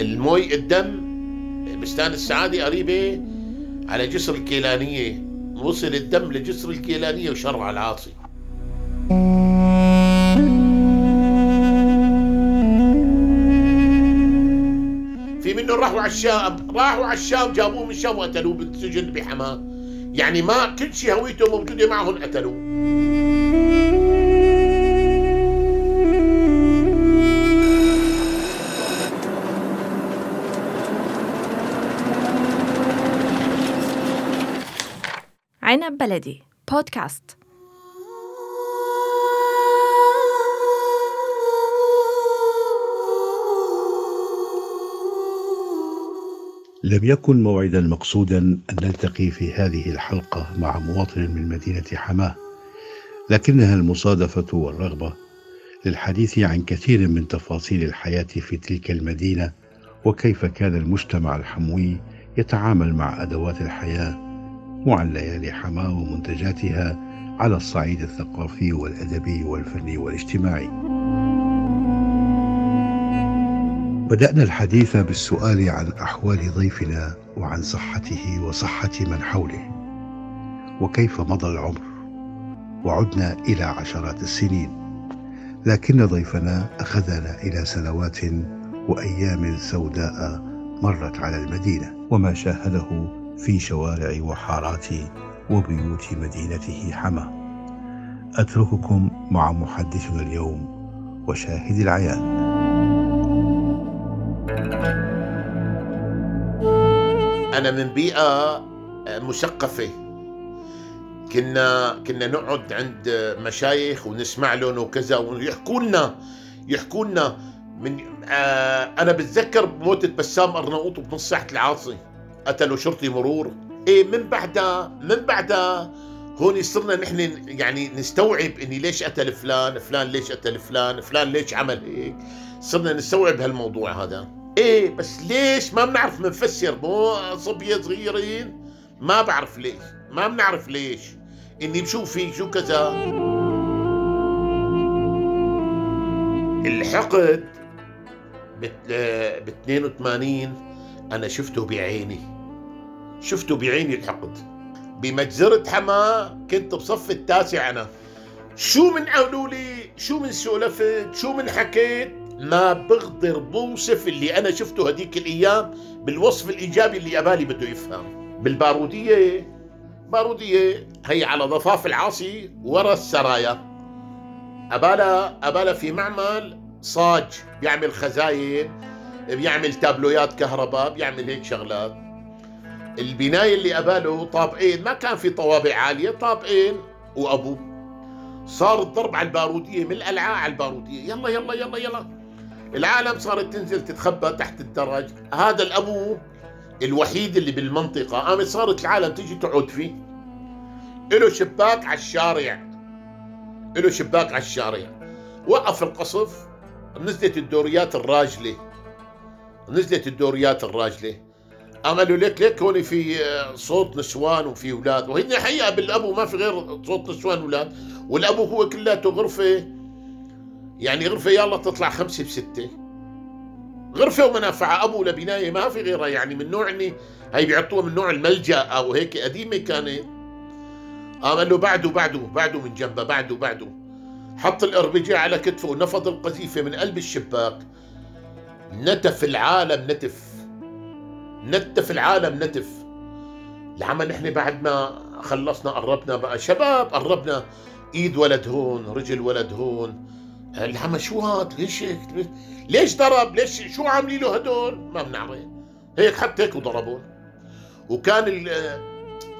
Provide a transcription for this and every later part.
الموي الدم بستان السعادة قريبة على جسر الكيلانية. وصل الدم لجسر الكيلانية وشرع العاصي في منه راحوا على الشام راحوا على الشام جابوه من الشام وقتلوه بالسجن بحماة. يعني ما كل شيء هويته موجودة معهم قتلوه. بلدي. بودكاست. لم يكن موعدا مقصودا أن نلتقي في هذه الحلقة مع مواطن من مدينة حماة لكنها المصادفة والرغبة للحديث عن كثير من تفاصيل الحياة في تلك المدينة وكيف كان المجتمع الحموي يتعامل مع أدوات الحياة وعن ليالي حماه ومنتجاتها على الصعيد الثقافي والأدبي والفني والاجتماعي. بدأنا الحديث بالسؤال عن أحوال ضيفنا وعن صحته وصحة من حوله. وكيف مضى العمر؟ وعدنا إلى عشرات السنين. لكن ضيفنا أخذنا إلى سنوات وأيام سوداء مرت على المدينة. وما شاهده في شوارع وحارات وبيوت مدينته حما. أترككم مع محدثنا اليوم وشاهد العيان. أنا من بيئة مثقفة كنا كنا نقعد عند مشايخ ونسمع لهم وكذا ويحكوا لنا يحكوا لنا من آه أنا بتذكر موتة بسام أرناؤوط بنص ساحة العاصي. قتلوا شرطي مرور. إيه من بعدها من بعدها هون صرنا نحن يعني نستوعب إني ليش قتل فلان فلان ليش قتل فلان فلان ليش عمل هيك. صرنا نستوعب هالموضوع هذا. إيه بس ليش؟ ما بنعرف منفسر مو صبية صغيرين. ما بعرف ليش ما بنعرف ليش. إني بشوف فيك شو كذا. الحقد ب 82 أنا شفته بعيني. شفته بعيني الحقد. بمجزرة حما كنت بصف التاسع أنا. شو من قالوا لي شو من سولفت؟ شو من حكيت؟ ما بقدر بوصف اللي أنا شفته هديك الأيام بالوصف الإيجابي اللي أبالي بده يفهم. بالبارودية. بارودية. هي على ضفاف العاصي ورا السرايا. أبالا أبالا في معمل صاج. بيعمل خزاين بيعمل تابلويات كهرباء بيعمل هيك شغلات. البناية اللي قباله طابقين ما كان في طوابع عالية طابقين وأبوه. صار الضرب على البارودية من القلعة على البارودية. يلا يلا يلا يلا. العالم صارت تنزل تتخبى تحت الدرج هذا الأبو الوحيد اللي بالمنطقة. قامت صارت العالم تيجي تقعد فيه. له شباك على الشارع. له شباك على الشارع. وقف القصف نزلت الدوريات الراجلة. نزلت الدوريات الراجلة. عملوا لك ليك هون في صوت نسوان وفي أولاد. وهن حقيقه بالأبو ما في غير صوت نسوان وأولاد. والأبو هو كلياته غرفة يعني غرفة يلا تطلع خمسة بستة. غرفة ومنافعة أبو لبناية ما في غيرها. يعني من نوع إني هي بيعطوها من نوع الملجأ أو هيك قديمة كانت. قال له بعده بعده بعده من جنبه بعده بعده. حط الأربجة على كتفه ونفض القذيفة من قلب الشباك. نتف العالم نتف. نتف العالم نتف. العمل نحن بعد ما خلصنا قربنا بقى. شباب قربنا. إيد ولد هون رجل ولد هون. العمى شو هاد؟ ليش هيك؟ ليش ضرب؟ ليش؟ شو عاملين له هدول؟ ما بنعرف. هيك حتى هيك وضربون وكان ال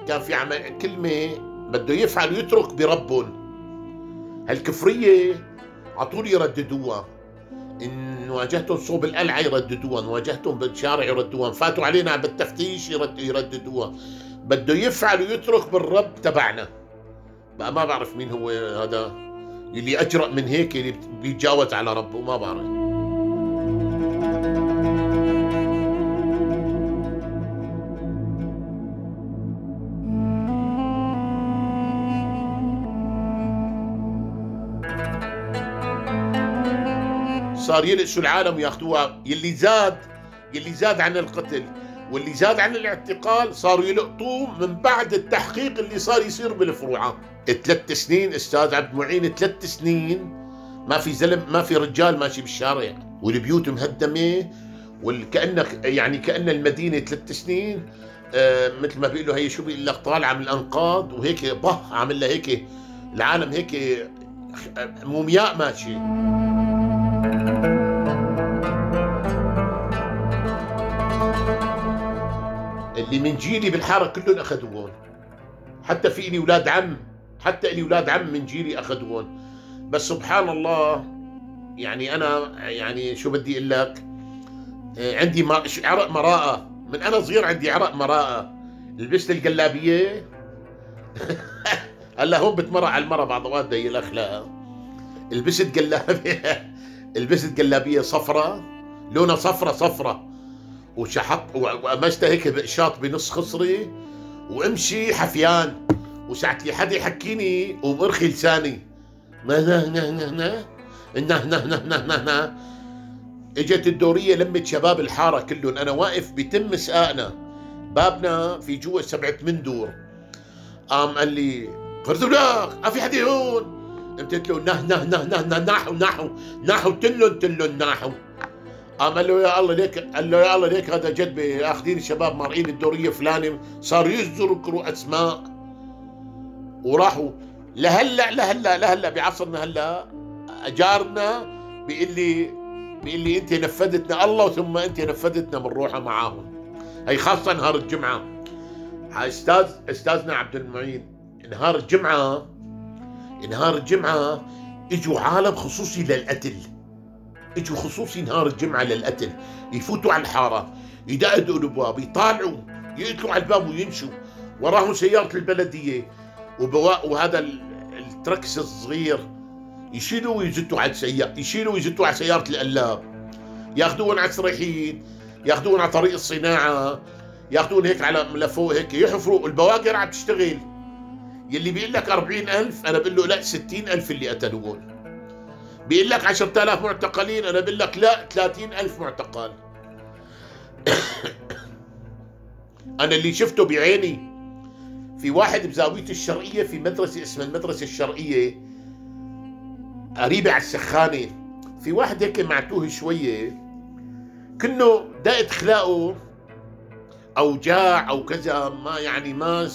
كان في عمل كلمة بده يفعل ويترك بربهم. هالكفرية على طول يرددوها. إن واجهتهم صوب القلعة يرددوها إن واجهتهم بالشارع يرددوها فاتوا علينا بالتفتيش يرد يرددوها بده يفعل ويترك بالرب تبعنا. بقى ما بعرف مين هو هذا. اللي أجرأ من هيك اللي بيتجاوز على ربه ما بعرف. صار يلقسوا العالم وياخذوها. يلي زاد يلي زاد عن القتل واللي زاد عن الاعتقال صاروا يلقطوه من بعد التحقيق اللي صار يصير بالفروعات ثلاث سنين أستاذ عبد المعين ثلاث سنين. ما في زلم ما في رجال ماشي بالشارع. والبيوت مهدمة. وكانك يعني كأن المدينة ثلاث سنين. آه مثل ما بيقولوا هي شو بيقول لك طالعة من الأنقاض وهيك بح عامل لها هيك العالم هيك مومياء ماشي. اللي من جيلي بالحارة كلهم اخذوهم حتى في لي أولاد عم حتى لي أولاد عم من جيلي اخذوهم بس سبحان الله يعني أنا يعني شو بدي أقول لك؟ آه، عندي عرق مراءة. من أنا صغير عندي عرق مراءة. لبست الجلابيه هلا هون بتمرق على المرة بعض أوقات ضيق الاخلاق لبست جلابيه لبست جلابيه صفراء لونها صفرة صفرة. وشحط وقمشتها هيك بقشاط بنص خصري وامشي حفيان. وساعة لي حدا يحكيني ومرخي لساني. ما نه نه نه نه نه نه نه نه نه إجت الدورية لمت شباب الحارة كلهم. أنا واقف بتم سقانا بابنا في جوا سبعة ثمان دور. قام قال لي فرزولاق ما في حدا هون قلت له نه نه نه نه نه نحو نحو نحو تلن تلن نحو قام قال له يا الله ليك قال له يا الله ليك هذا جد اخذين الشباب مارقين الدورية فلانه صاروا يذكروا أسماء. وراحوا لهلا لهلا لهلا بعصرنا هلا جارنا بيقول لي بيقول لي أنت نفذتنا الله ثم أنت نفذتنا بنروحها معاهم. هي خاصة نهار الجمعة. أستاذ أستاذنا عبد المعين نهار الجمعة نهار الجمعة إجوا عالم خصوصي للقتل. إجوا خصوصي نهار الجمعة للقتل. يفوتوا على الحارة يدقدقوا الأبواب يطالعوا يقتلوا على الباب ويمشوا وراهم سيارة البلدية. وبواء وهذا التركس الصغير يشيلوا ويزتوا على السيارة يشيلوا ويزتوا على سيارة القلاب ياخذون على السريحين ياخذون على طريق الصناعة ياخذون هيك على لفوق هيك يحفروا البواقر عم تشتغل. يلي بيقول لك أربعين ألف أنا بقول له لا ستين ألف اللي قتلوهم بيقول لك عشرة آلاف معتقلين أنا بقول لك لا ثلاثين ألف معتقل. أنا اللي شفته بعيني في واحد بزاوية الشرقية في مدرسة اسمها المدرسة الشرقية قريبة على السخانة. في واحد هيك معتوه شوية كنه دقت خلاقه أوجاع أو كذا ما يعني ما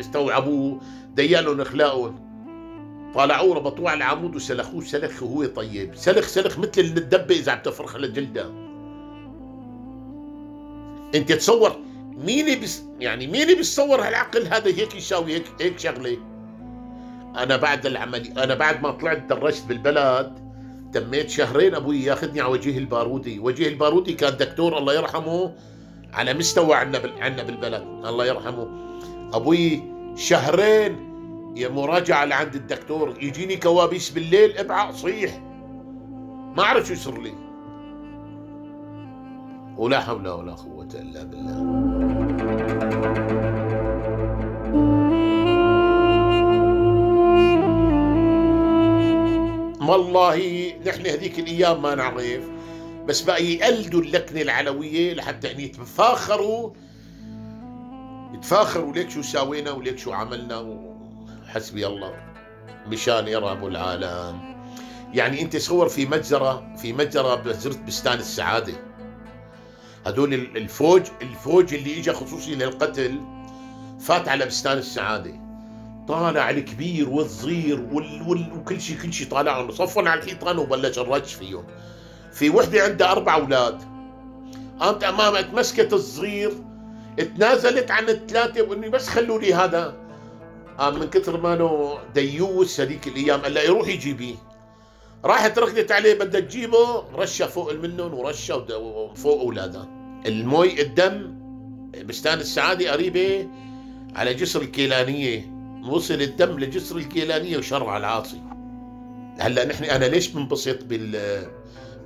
استوعبوه. ديالهم اخلاقهم طالعوه ربطوه على العمود وسلخوه سلخ وهو طيب. سلخ سلخ مثل الدبة إذا عم تفرخ لجلدها أنت تصور مين بس يعني مين بيتصور هالعقل هذا؟ هيك يساوي هيك هيك شغلة. أنا بعد العملي أنا بعد ما طلعت درجت بالبلد تميت شهرين أبوي ياخذني على وجيه البارودي. وجيه البارودي كان دكتور الله يرحمه على مستوى عنا عنا بالبلد. الله يرحمه. أبوي شهرين يا مراجعة لعند الدكتور يجيني كوابيس بالليل ابقى صيح ما أعرف شو يصير لي. ولا حول ولا قوة إلا بالله. والله نحن هذيك الأيام ما نعرف. بس بقى يقلدوا اللكنة العلوية لحتى يعني يتفاخروا. يتفاخروا ليك شو ساوينا وليك شو عملنا حسبي الله. مشان يرهبوا العالم يعني انت صور في مجزرة في مجزرة زرت بستان السعادة. هدول الفوج الفوج اللي اجى خصوصي للقتل فات على بستان السعادة. طالع الكبير والصغير وال... وال... وكل شيء كل شيء طالعهم صفن على الحيطان وبلش الرج فيهم. في وحدة عندها أربع أولاد. قامت امامها تمسكت الصغير تنازلت عن الثلاثة واني بس خلوا لي هذا. قام من كثر ما أنه ديوس هذيك الأيام قال لها يروح يجيبيه راحت ركضت عليه بدها تجيبه رشة فوق منهم ورشة فوق اولادها المي الدم بستان السعادة قريبة على جسر الكيلانية. وصل الدم لجسر الكيلانية وشرع العاصي هلا نحن أنا ليش بنبسط بال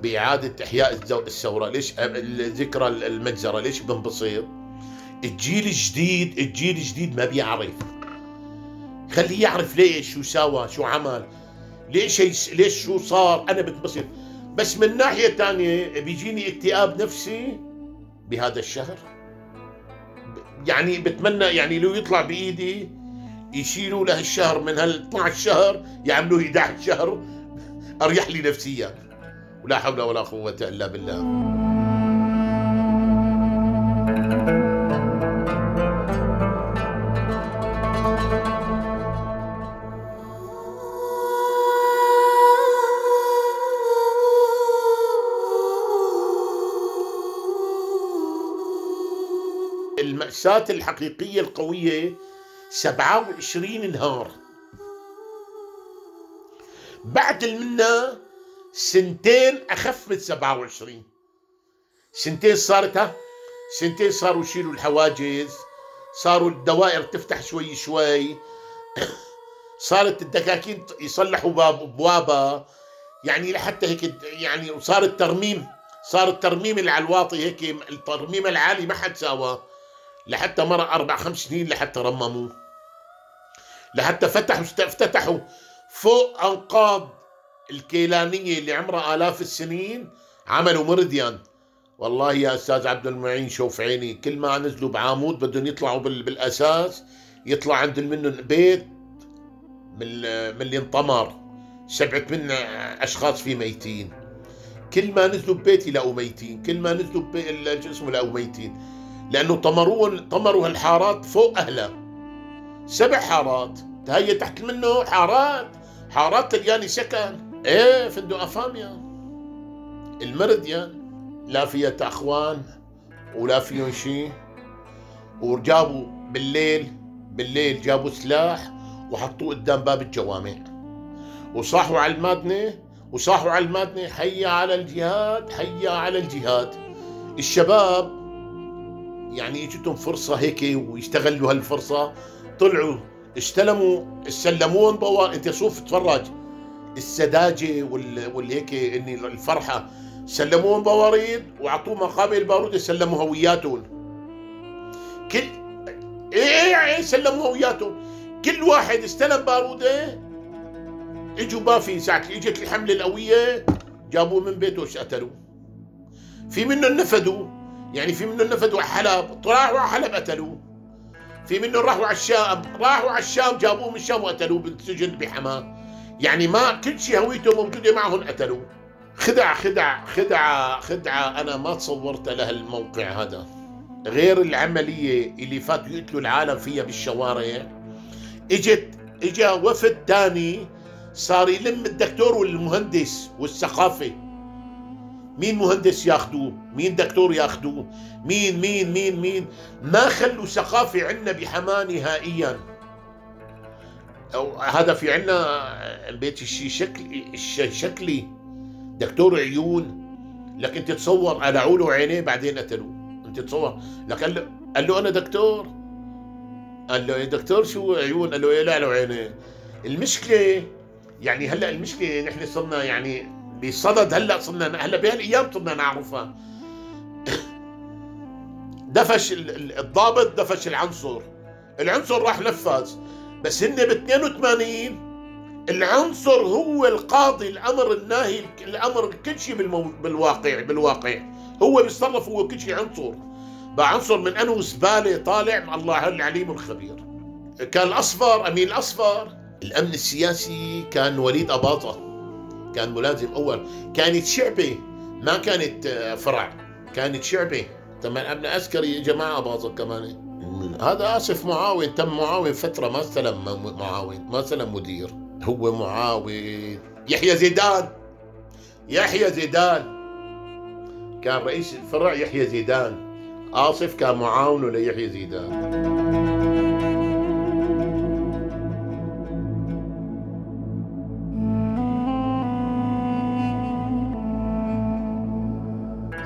بإعادة إحياء الثورة. ليش؟ ذكرى المجزرة. ليش بنبسط الجيل الجديد الجيل الجديد ما بيعرف. خليه يعرف ليش شو سوى شو عمل. ليش ليش شو صار؟ أنا بتبسط بس من ناحية ثانية بيجيني اكتئاب نفسي بهذا الشهر. يعني بتمنى يعني لو يطلع بإيدي يشيلوا له الشهر من هال 12 شهر يعملوه 11 شهر أريح لي نفسيا. ولا حول ولا قوة إلا بالله. المأساة الحقيقية القوية 27 نهار. بعد منا سنتين أخف من 27 سنتين صارت ها؟ سنتين صاروا يشيلوا الحواجز صاروا الدوائر تفتح شوي شوي. صارت الدكاكين يصلحوا باب ابوابها يعني لحتى هيك يعني صار الترميم صار الترميم اللي على الواطي هيك الترميم العالي ما حد ساواه. لحتى مرة أربع خمس سنين لحتى رمموه. لحتى فتحوا افتتحوا فوق أنقاض الكيلانية اللي عمرها آلاف السنين عملوا مرديان والله يا أستاذ عبد المعين شوف عيني كل ما نزلوا بعامود بدهم يطلعوا بالأساس يطلع عند منهم بيت من اللي انطمر. سبعة من أشخاص فيه ميتين. كل ما نزلوا ببيت يلاقوا ميتين. كل ما نزلوا ببيت شو اسمه يلاقوا ميتين. لأنه طمروا طمروا هالحارات فوق أهلها سبع حارات. هي تحت منه حارات. حارات تلقاني سكن. إيه فندق افاميا المرديان لا فيها اخوان ولا فيهم شيء. وجابوا بالليل بالليل جابوا سلاح وحطوه قدام باب الجوامع. وصاحوا على المادنة وصاحوا على المادنة حيا على الجهاد حيا على الجهاد. الشباب يعني اجتهم فرصة هيك ويستغلوا هالفرصة. طلعوا استلموا استلمون بوا انت شوف تفرج. السذاجة واللي هيك إني الفرحة. سلموهم بواريد واعطوه مقابل بارود سلموها وياتهم كل إيه إيه سلموها وياتهم كل واحد استلم باروده إجوا بافي ساعة إجت الحملة القوية جابوه من بيته قتلوه في منهم نفدوا يعني في منهم نفدوا على حلب راحوا على حلب قتلوه. في منهم راحوا على الشام راحوا على الشام جابوه من الشام وقتلوه بالسجن بحماة. يعني ما كل شيء هويته موجودة معهم قتلوه خدع خدع خدعة خدعة أنا ما تصورت لها الموقع هذا. غير العملية اللي فات يقتلوا العالم فيها بالشوارع. إجت إجا وفد تاني صار يلم الدكتور والمهندس والثقافة. مين مهندس ياخذوه مين دكتور ياخذوه مين مين مين مين؟ ما خلوا ثقافة عندنا بحماة نهائيا. هذا في عندنا بيت الشي شكلي شكلي. دكتور عيون. لكن تتصور قلعوا له عينيه بعدين قتلوه أنت تتصور لك قال له قال له أنا دكتور. قال له يا دكتور؟ شو عيون؟ قال له يقلع له عينيه المشكلة يعني هلأ المشكلة نحن صرنا يعني بصدد هلأ صرنا هلأ بهالأيام صرنا نعرفها. دفش الضابط دفش العنصر. العنصر راح نفذ. بس هن ب 82 العنصر هو القاضي الأمر الناهي الأمر كل شيء بالواقع بالواقع. هو بيتصرف هو كل شيء عنصر. بقى عنصر من أنه زبالة طالع مع الله العليم الخبير. كان الأصفر أمين الأصفر. الأمن السياسي كان وليد أباطة. كان ملازم أول. كانت شعبة ما كانت فرع. كانت شعبة. تمام امن عسكري جماعة أباطة كمان. هذا آسف معاون تم معاون فترة ما استلم معاون ما استلم مدير. هو معاون. يحيى زيدان يحيى زيدان. كان رئيس الفرع يحيى زيدان. آصف كان معاونه ليحيى زيدان.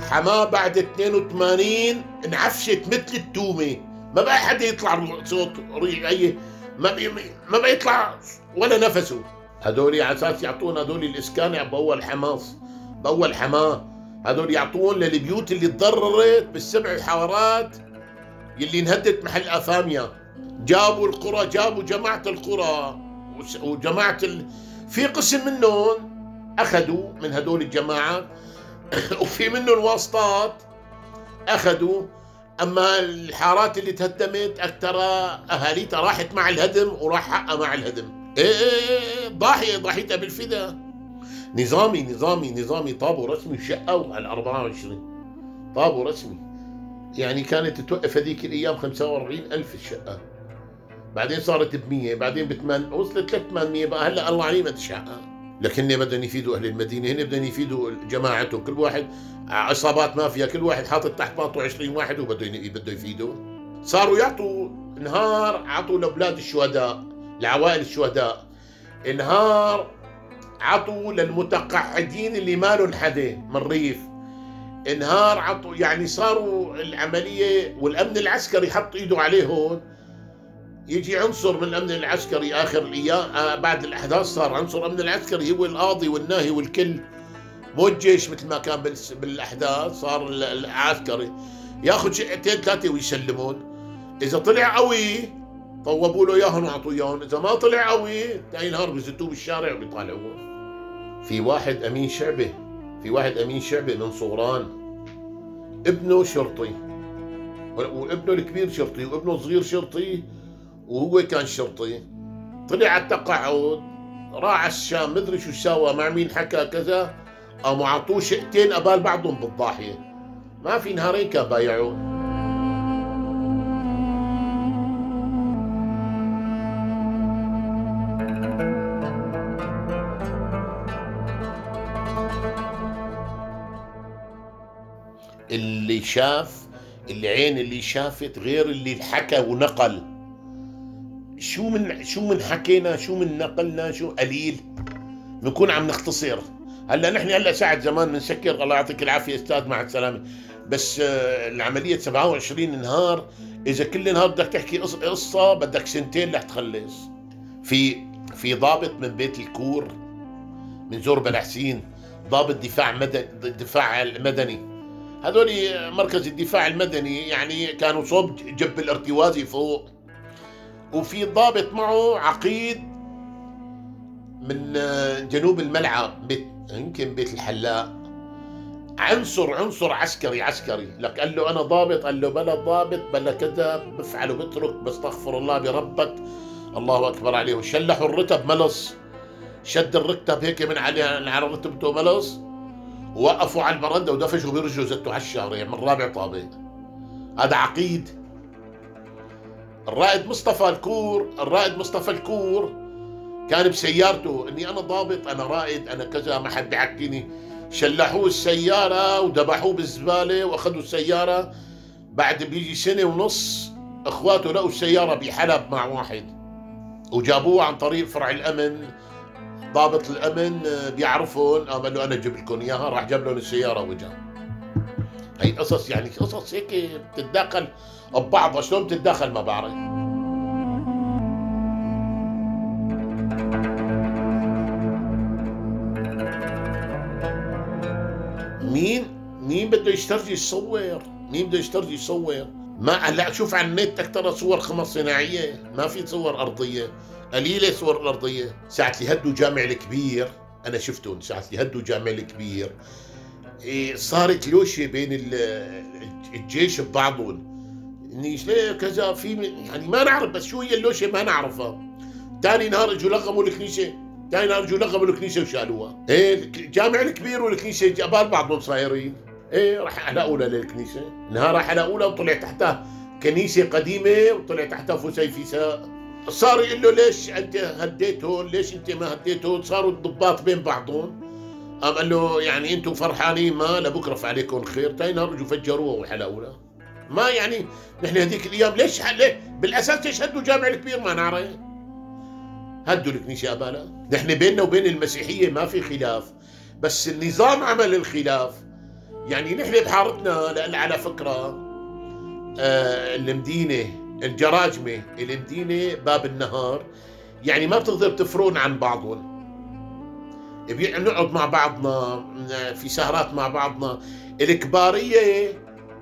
حماة بعد 82 انعفشت مثل التومة. ما بقى حدا يطلع صوت اي ما بي ما بقى يطلع ولا نفسه. هذول على أساس يعطونا هذول الإسكان باول حماس. باول حماه هذول يعطون للبيوت اللي تضررت بالسبع حارات يلي انهدت محل افاميا جابوا القرى جابوا جماعة القرى. وجماعة ال... في قسم منهم أخذوا من هدول الجماعات. وفي منه الواسطات أخذوا أما الحارات اللي تهدمت أكثر أهاليتها راحت مع الهدم وراح حقها مع الهدم. إيه, إيه، ضاحيه ضحيتها بالفدا نظامي نظامي نظامي طابو رسمي شقوا على 24 طابو رسمي. يعني كانت توقف هذيك الأيام 45 ألف الشقة. بعدين صارت ب 100 بعدين ب 8 وصلت ل 800 بقى هلأ الله عليه ما تشقق لكن بدهم يفيدوا أهل المدينة هن بدهم يفيدوا جماعتهم. كل واحد عصابات مافيا كل واحد حاطط تحت باطه 20 واحد وبده بده يفيدوا. صاروا يعطوا نهار عطوا لأولاد الشهداء لعوائل الشهداء. نهار عطوا للمتقاعدين اللي ما لهم حدا من الريف انهار عطوا يعني صاروا العملية والأمن العسكري حط إيده عليهم. يجي عنصر من الأمن العسكري آخر الأيام آه بعد الأحداث صار عنصر الامن العسكري هو القاضي والناهي والكل. مو الجيش مثل ما كان بالأحداث صار العسكري. ياخذ شقتين ثلاثة ويسلمون. إذا طلع قوي طوبوا له إياهم واعطوا إياهم. إذا ما طلع قوي ثاني نهار بزتوه بالشارع وبيطالعوه. في واحد أمين شعبه في واحد أمين شعبه من صغران. ابنه شرطي. وابنه الكبير شرطي وابنه الصغير شرطي. وهو كان شرطي. طلع على التقاعد راح الشام مدري شو سوى مع مين حكى كذا. قاموا عطوه شقتين قبال بعضهم بالضاحية. ما في نهارين كان بايعوه. اللي شاف العين اللي شافت غير اللي حكى ونقل. شو من شو من حكينا شو من نقلنا شو قليل؟ نكون عم نختصر. هلأ نحن هلأ ساعة زمان بنسكر. الله يعطيك العافية أستاذ مع السلامة. بس آه، العملية 27 نهار. إذا كل نهار بدك تحكي قصة بدك سنتين لح تخلص. في في ضابط من بيت الكور من زور بلحسين ضابط دفاع مدني دفاع المدني. هذول مركز الدفاع المدني يعني كانوا صوب جب الارتوازي فوق. وفي ضابط معه عقيد من جنوب الملعب بيت يمكن بيت الحلاق. عنصر عنصر عسكري عسكري. لك قال له أنا ضابط قال له بلا ضابط بلا كذا بفعل وبترك بستغفر الله بربك. الله أكبر عليه. وشلحوا الرتب ملص. شد الرتب هيك من على على رتبته ملص. ووقفوا على البرندة ودفشوا بيرجوا زتوا على الشارع من رابع طابق. هذا عقيد. الرائد مصطفى الكور الرائد مصطفى الكور كان بسيارته إني أنا ضابط أنا رائد أنا كذا ما حد بيحكيني شلحوه السيارة وذبحوه بالزبالة وأخذوا السيارة. بعد بيجي سنة ونص إخواته لقوا السيارة بحلب مع واحد وجابوه عن طريق فرع الأمن ضابط الأمن آه، بيعرفهم قال له أنا أجيب لكم إياها راح جاب لهم السيارة وجا هي قصص يعني قصص هيك بتتداخل. ببعضها شلون بتتداخل ما بعرف مين؟ مين بده يشتري يصور؟ مين بده يشتري يصور؟ ما هلا شوف على النت أكثر صور خمس صناعية. ما في صور أرضية. قليلة صور الأرضية. ساعة اللي هدوا جامع الكبير. أنا شفتهم. ساعة اللي هدوا جامع الكبير. إيه، صارت لوشة بين الجيش ببعضهم. إني كذا في يعني ما نعرف بس شو هي اللوشة ما نعرفها. ثاني نهار اجوا لغموا الكنيسة ثاني نهار اجوا لغموا الكنيسة وشالوها. إيه الجامع الكبير والكنيسة جبال بعضهم صايرين إيه راح حلقوا للكنيسة. نهار حلقوا لها وطلع تحتها كنيسة قديمة وطلع تحتها فسيفساء صار يقول له ليش أنت هديتهم ليش أنت ما هديتهم صاروا الضباط بين بعضهم. قام قال له يعني أنتم فرحانين؟ ما لبكرة عليكم الخير. ثاني نهار رجوا فجروها وحلقوها ما يعني نحن هذيك الأيام ليش بالأساس ليش هدوا الجامع الكبير؟ ما نعرف. هدوا الكنيسه ابالا نحن بيننا وبين المسيحية ما في خلاف. بس النظام عمل الخلاف. يعني نحن بحارتنا على فكرة آه المدينة الجراجمة المدينة باب النهار. يعني ما بتقدر تفرون عن بعضهم. نقعد مع بعضنا في سهرات مع بعضنا. الكبارية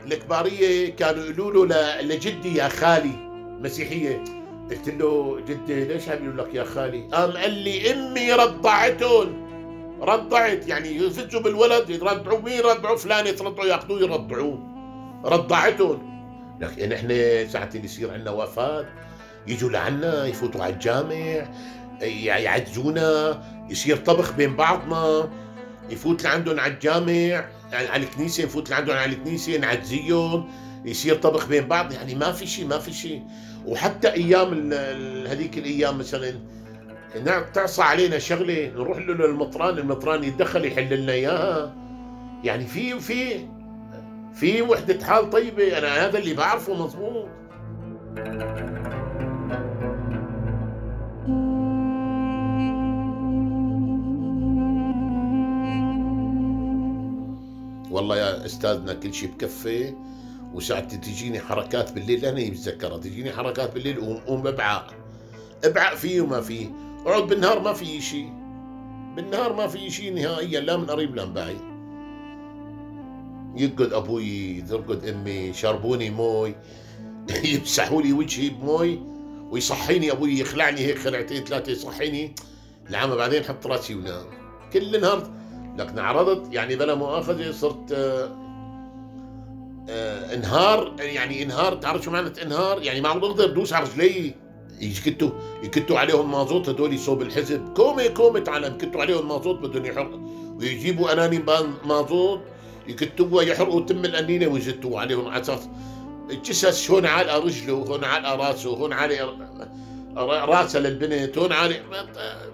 الكبارية كانوا يقولوا له لجدي يا خالي مسيحية. قلت له جدي ليش عم يقول لك يا خالي؟ قام قال لي إمي رضعتهم رضعت يعني يفزوا بالولد يرضعوا مين؟ يرضعوا فلان يترضعوا ياخذوه يرضعوه. رضعتهم لكن إحنا ساعة اللي يصير عندنا وفاة يجوا لعنا يفوتوا على الجامع يعزونا يصير طبخ بين بعضنا يفوت لعندهم على الجامع. يعني على الكنيسة يفوت لعندهم على الكنيسة نعزيهم يصير طبخ بين بعض يعني ما في شيء ما في شيء. وحتى أيام هذيك الأيام مثلا تعصى علينا شغلة نروح له للمطران المطران يتدخل يحل لنا إياها. يعني في في في وحدة حال طيبة أنا هذا اللي بعرفه مضبوط. والله يا أستاذنا كل شيء بكفي وساعة تجيني حركات بالليل أنا بتذكرها تجيني حركات بالليل وقوم ابعق ابعق فيه وما فيه. اقعد بالنهار ما في شيء بالنهار ما في شيء نهائيا لا من قريب لا من بعيد. يرقد أبوي ترقد أمي شربوني موي يمسحوا لي وجهي بموي ويصحيني. أبوي يخلعني هيك خلعتين ثلاثة يصحيني. العامة بعدين حط راسي ونام. كل نهار لكن عرضت يعني بلا مؤاخذة صرت آه آه انهار يعني انهار تعرف شو معنى انهار؟ يعني ما عم بقدر دوس على رجلي. يكتوا يكتوا عليهم مازوت هدول صوب الحزب. كومي كومي تعلم كتوا عليهم مازوت بدهم يحرقوا ويجيبوا أناني مازوت يكتبوا يحرقوا تم الأنينة ويزتوا عليهم على أساس. الجسس هون على رجله هون على راسه هون على راسه للبنت هون على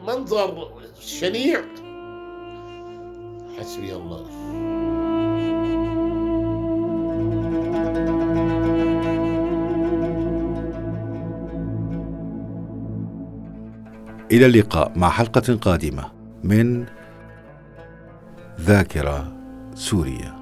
منظر شنيع. حسبي الله. إلى اللقاء مع حلقة قادمة من ذاكرة سوريا